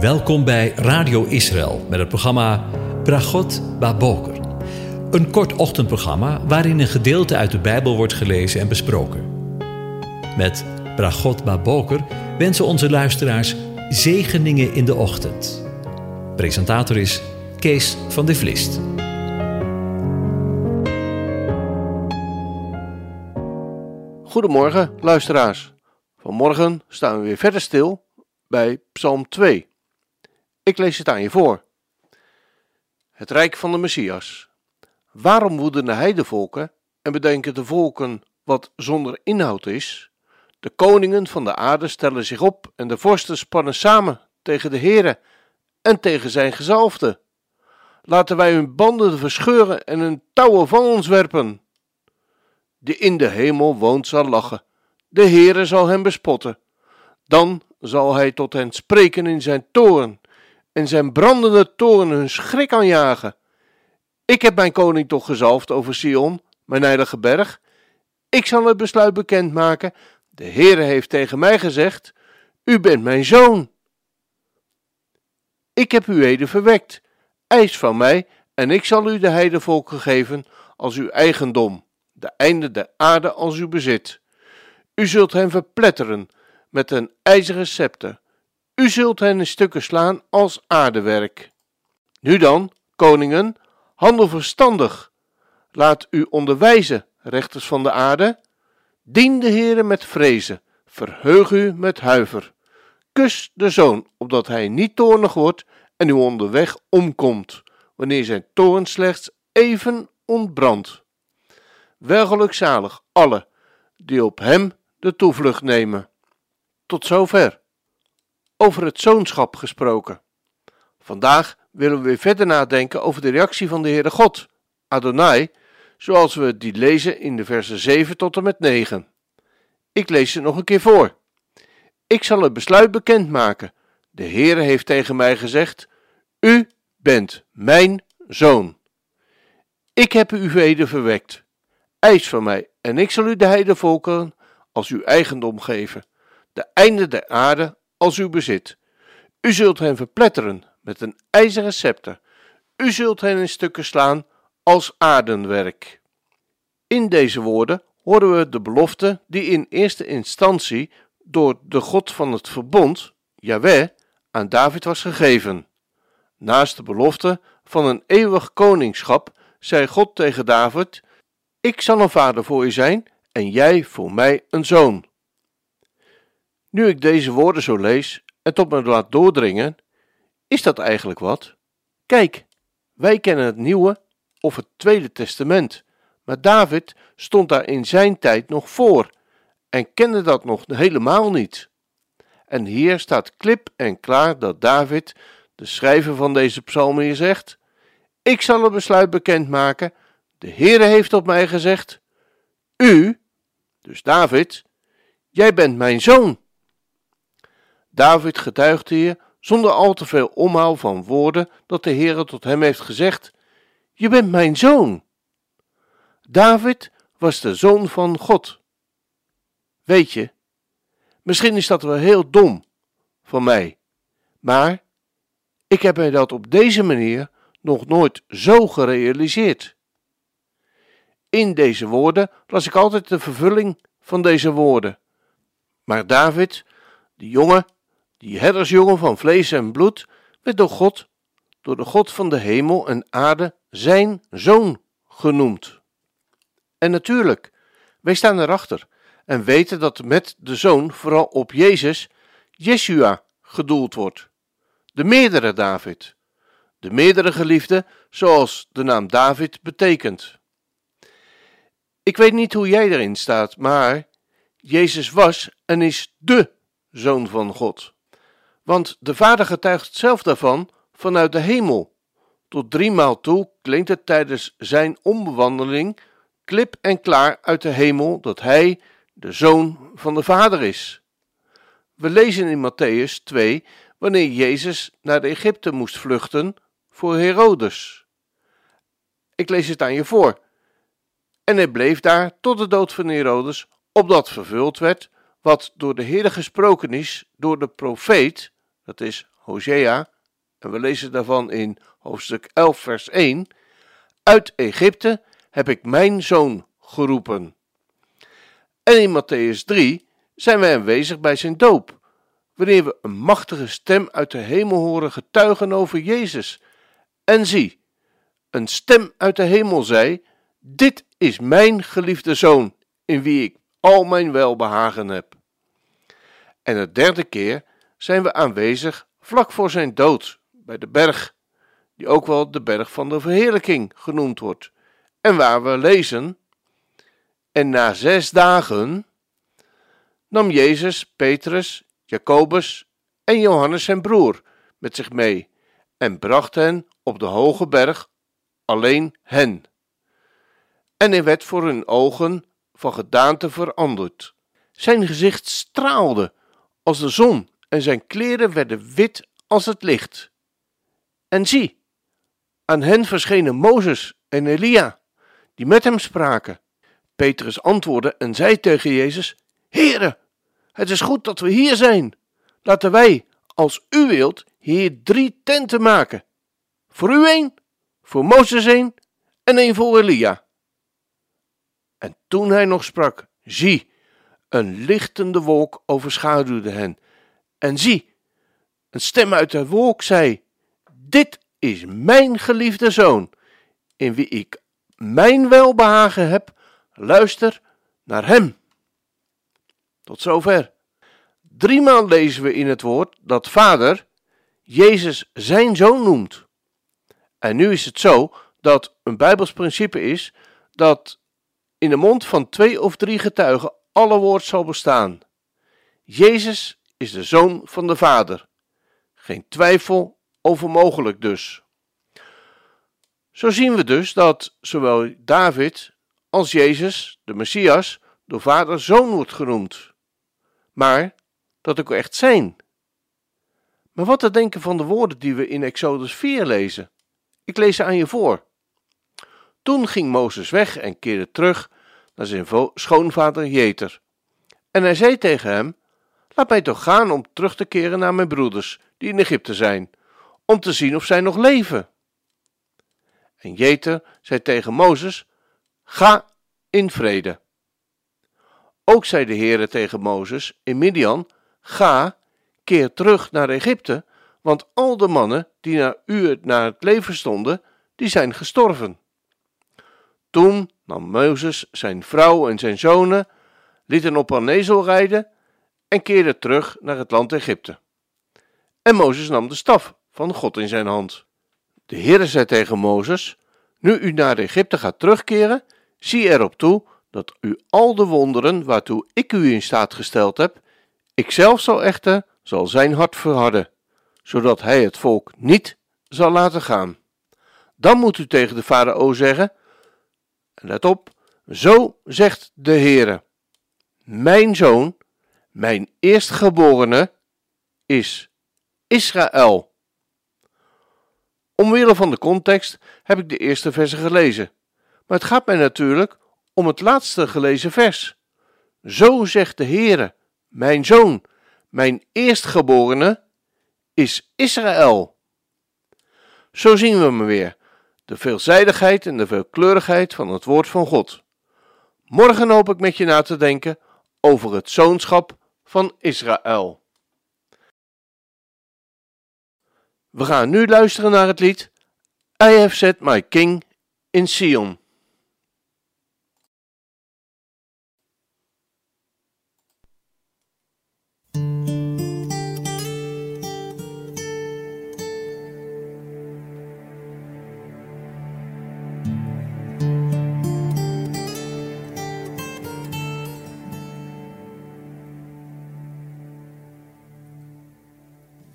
Welkom bij Radio Israël met het programma Bragot Baboker. Een kort ochtendprogramma waarin een gedeelte uit de Bijbel wordt gelezen en besproken. Met Bragot Baboker wensen onze luisteraars zegeningen in de ochtend. Presentator is Kees van de Vlist. Goedemorgen, luisteraars. Vanmorgen staan we weer verder stil bij Psalm 2. Ik lees het aan je voor. Het rijk van de Messias. Waarom woeden de heidevolken en bedenken de volken wat zonder inhoud is? De koningen van de aarde stellen zich op en de vorsten spannen samen tegen de Heere en tegen zijn gezalfde. Laten wij hun banden verscheuren en hun touwen van ons werpen. Die in de hemel woont zal lachen, de Heere zal hem bespotten. Dan zal hij tot hen spreken in zijn toorn en zijn brandende toorn hun schrik aanjagen. Ik heb mijn koning toch gezalfd over Sion, mijn heilige berg. Ik zal het besluit bekendmaken. De Heere heeft tegen mij gezegd: U bent mijn zoon. Ik heb u heden verwekt. Eis van mij, en ik zal u de heidevolken geven als uw eigendom, de einde der aarde als uw bezit. U zult hen verpletteren met een ijzeren scepter. U zult hen in stukken slaan als aardewerk. Nu dan, koningen, handel verstandig. Laat u onderwijzen, rechters van de aarde. Dien de Heere met vrezen, verheug u met huiver. Kus de zoon, opdat hij niet toornig wordt en u onderweg omkomt, wanneer zijn toorn slechts even ontbrandt. Welgelukzalig alle die op hem de toevlucht nemen. Tot zover. Over het zoonschap gesproken. Vandaag willen we weer verder nadenken over de reactie van de Heere God, Adonai, zoals we die lezen in de versen 7 tot en met 9. Ik lees ze nog een keer voor. Ik zal het besluit bekendmaken. De Heere heeft tegen mij gezegd: U bent mijn zoon. Ik heb u heden verwekt. Eis van mij, en ik zal u de heidevolken als uw eigendom geven, de einde der aarde als uw bezit. U zult hen verpletteren met een ijzeren scepter. U zult hen in stukken slaan als aardenwerk. In deze woorden horen we de belofte die in eerste instantie door de God van het verbond, Yahweh, aan David was gegeven. Naast de belofte van een eeuwig koningschap zei God tegen David: Ik zal een vader voor je zijn en jij voor mij een zoon. Nu ik deze woorden zo lees en tot me laat doordringen, is dat eigenlijk wat? Kijk, wij kennen het Nieuwe of het Tweede Testament, maar David stond daar in zijn tijd nog voor en kende dat nog helemaal niet. En hier staat klip en klaar dat David, de schrijver van deze psalm hier zegt: Ik zal een besluit bekendmaken. De Heere heeft op mij gezegd: U, dus David, jij bent mijn zoon. David getuigt hier, zonder al te veel omhaal van woorden, dat de Heere tot hem heeft gezegd: Je bent mijn zoon. David was de zoon van God. Weet je, misschien is dat wel heel dom van mij, maar ik heb mij dat op deze manier nog nooit zo gerealiseerd. In deze woorden las ik altijd de vervulling van deze woorden. Maar David, die jongen, die herdersjongen van vlees en bloed, werd door God, door de God van de hemel en aarde, zijn zoon genoemd. En natuurlijk, wij staan erachter en weten dat met de zoon vooral op Jezus, Jeshua, gedoeld wordt. De meerdere David. De meerdere geliefde, zoals de naam David betekent. Ik weet niet hoe jij erin staat, maar Jezus was en is de zoon van God. Want de Vader getuigt zelf daarvan vanuit de hemel. Tot driemaal toe klinkt het tijdens zijn omwandeling klip en klaar uit de hemel dat hij de zoon van de Vader is. We lezen in Matthäus 2 wanneer Jezus naar de Egypte moest vluchten voor Herodes. Ik lees het aan je voor. En hij bleef daar tot de dood van Herodes, opdat vervuld werd wat door de Heer gesproken is door de profeet, dat is Hosea, en we lezen daarvan in hoofdstuk 11, vers 1: Uit Egypte heb ik mijn zoon geroepen. En in Matthäus 3 zijn wij aanwezig bij zijn doop, wanneer we een machtige stem uit de hemel horen getuigen over Jezus. En zie, een stem uit de hemel zei: Dit is mijn geliefde zoon, in wie ik al mijn welbehagen heb. En de derde keer zijn we aanwezig vlak voor zijn dood, bij de berg, die ook wel de berg van de verheerlijking genoemd wordt, en waar we lezen: En na zes dagen nam Jezus Petrus, Jacobus en Johannes zijn broer met zich mee en bracht hen op de hoge berg, alleen hen. En hij werd voor hun ogen van gedaante veranderd. Zijn gezicht straalde als de zon en zijn kleren werden wit als het licht. En zie, aan hen verschenen Mozes en Elia, die met hem spraken. Petrus antwoordde en zei tegen Jezus: Heere, het is goed dat we hier zijn. Laten wij, als u wilt, hier drie tenten maken. Voor u een, voor Mozes een en een voor Elia. En toen hij nog sprak, zie, een lichtende wolk overschaduwde hen. En zie, een stem uit de wolk zei: Dit is mijn geliefde zoon, in wie ik mijn welbehagen heb. Luister naar hem. Tot zover. Driemaal lezen we in het woord dat Vader Jezus zijn zoon noemt. En nu is het zo dat een Bijbels principe is dat in de mond van twee of drie getuigen alle woord zal bestaan. Jezus is de zoon van de Vader. Geen twijfel over mogelijk dus. Zo zien we dus dat zowel David als Jezus, de Messias, door Vader zoon wordt genoemd. Maar dat ook echt zijn. Maar wat te denken van de woorden die we in Exodus 4 lezen? Ik lees ze aan je voor. Toen ging Mozes weg en keerde terug naar zijn schoonvader Jeter. En hij zei tegen hem: Laat mij toch gaan om terug te keren naar mijn broeders, die in Egypte zijn, om te zien of zij nog leven. En Jeter zei tegen Mozes: Ga in vrede. Ook zei de Heere tegen Mozes in Midian: Ga, keer terug naar Egypte, want al de mannen die naar u naar het leven stonden, die zijn gestorven. Toen nam Mozes zijn vrouw en zijn zonen, liet hen op een ezel rijden en keerde terug naar het land Egypte. En Mozes nam de staf van God in zijn hand. De Heere zei tegen Mozes: Nu u naar Egypte gaat terugkeren, zie erop toe dat u al de wonderen waartoe ik u in staat gesteld heb, ikzelf zal echter zal zijn hart verharden, zodat hij het volk niet zal laten gaan. Dan moet u tegen de farao zeggen: Let op, zo zegt de Heere: Mijn zoon, mijn eerstgeborene, is Israël. Omwille van de context heb ik de eerste versen gelezen, maar het gaat mij natuurlijk om het laatste gelezen vers. Zo zegt de Heere, mijn zoon, mijn eerstgeborene, is Israël. Zo zien we hem weer de veelzijdigheid en de veelkleurigheid van het woord van God. Morgen hoop ik met je na te denken over het zoonschap van Israël. We gaan nu luisteren naar het lied I have set my king in Sion.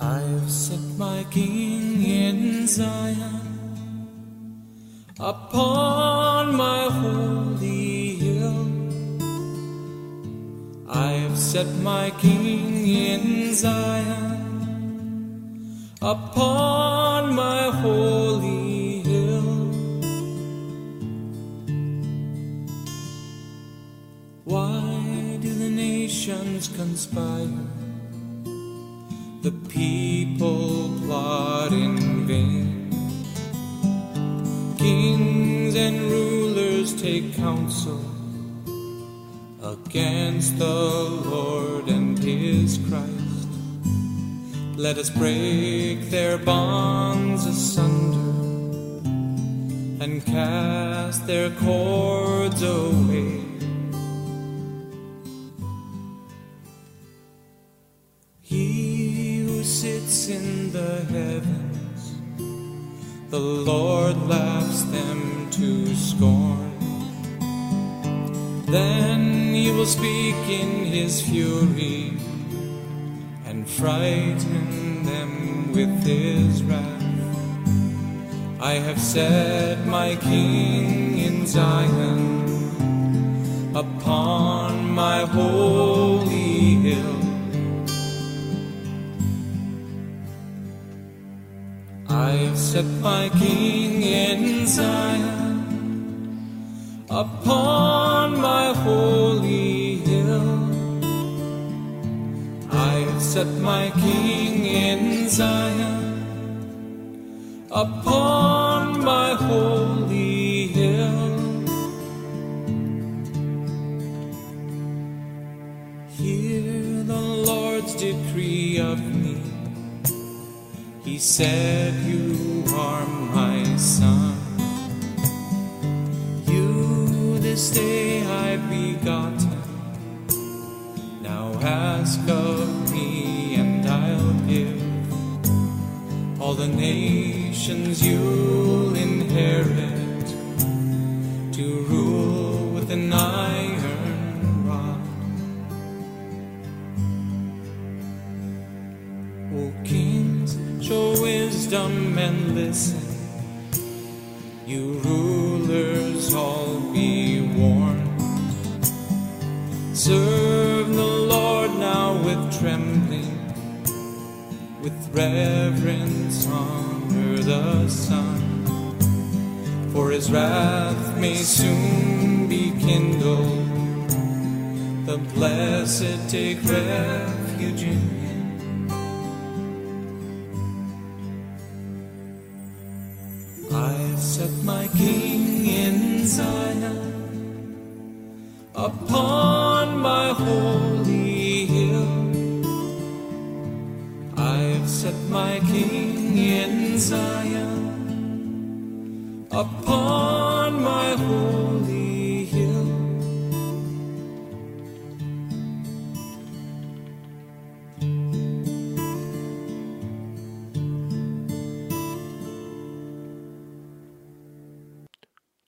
I've set my king in Zion upon my holy hill. I've set my king in Zion upon my holy hill. Why do the nations conspire? The people plot in vain. Kings and rulers take counsel against the Lord and his Christ. Let us break their bonds asunder and cast their cords away. In the heavens, the Lord laughs them to scorn. Then he will speak in his fury and frighten them with his wrath. I have set my king in Zion upon my holy hill. I have set my king in Zion upon my holy hill. I have set my king in Zion upon my holy He said, You are my son. You this day I begotten. Now ask of me, and I'll give all the nations you'll inherit to rule with an iron wisdom and listen. You rulers, all be warned. Serve the Lord now with trembling with reverence honor the Son, for his wrath may soon be kindled. The blessed take refuge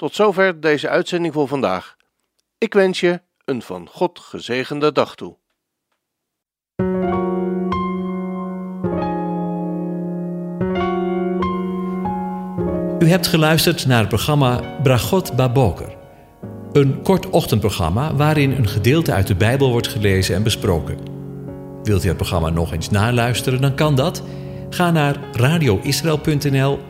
Tot zover deze uitzending voor vandaag. Ik wens je een van God gezegende dag toe. U hebt geluisterd naar het programma Bragot Baboker. Een kort ochtendprogramma waarin een gedeelte uit de Bijbel wordt gelezen en besproken. Wilt u het programma nog eens naluisteren, dan kan dat. Ga naar radioisrael.nl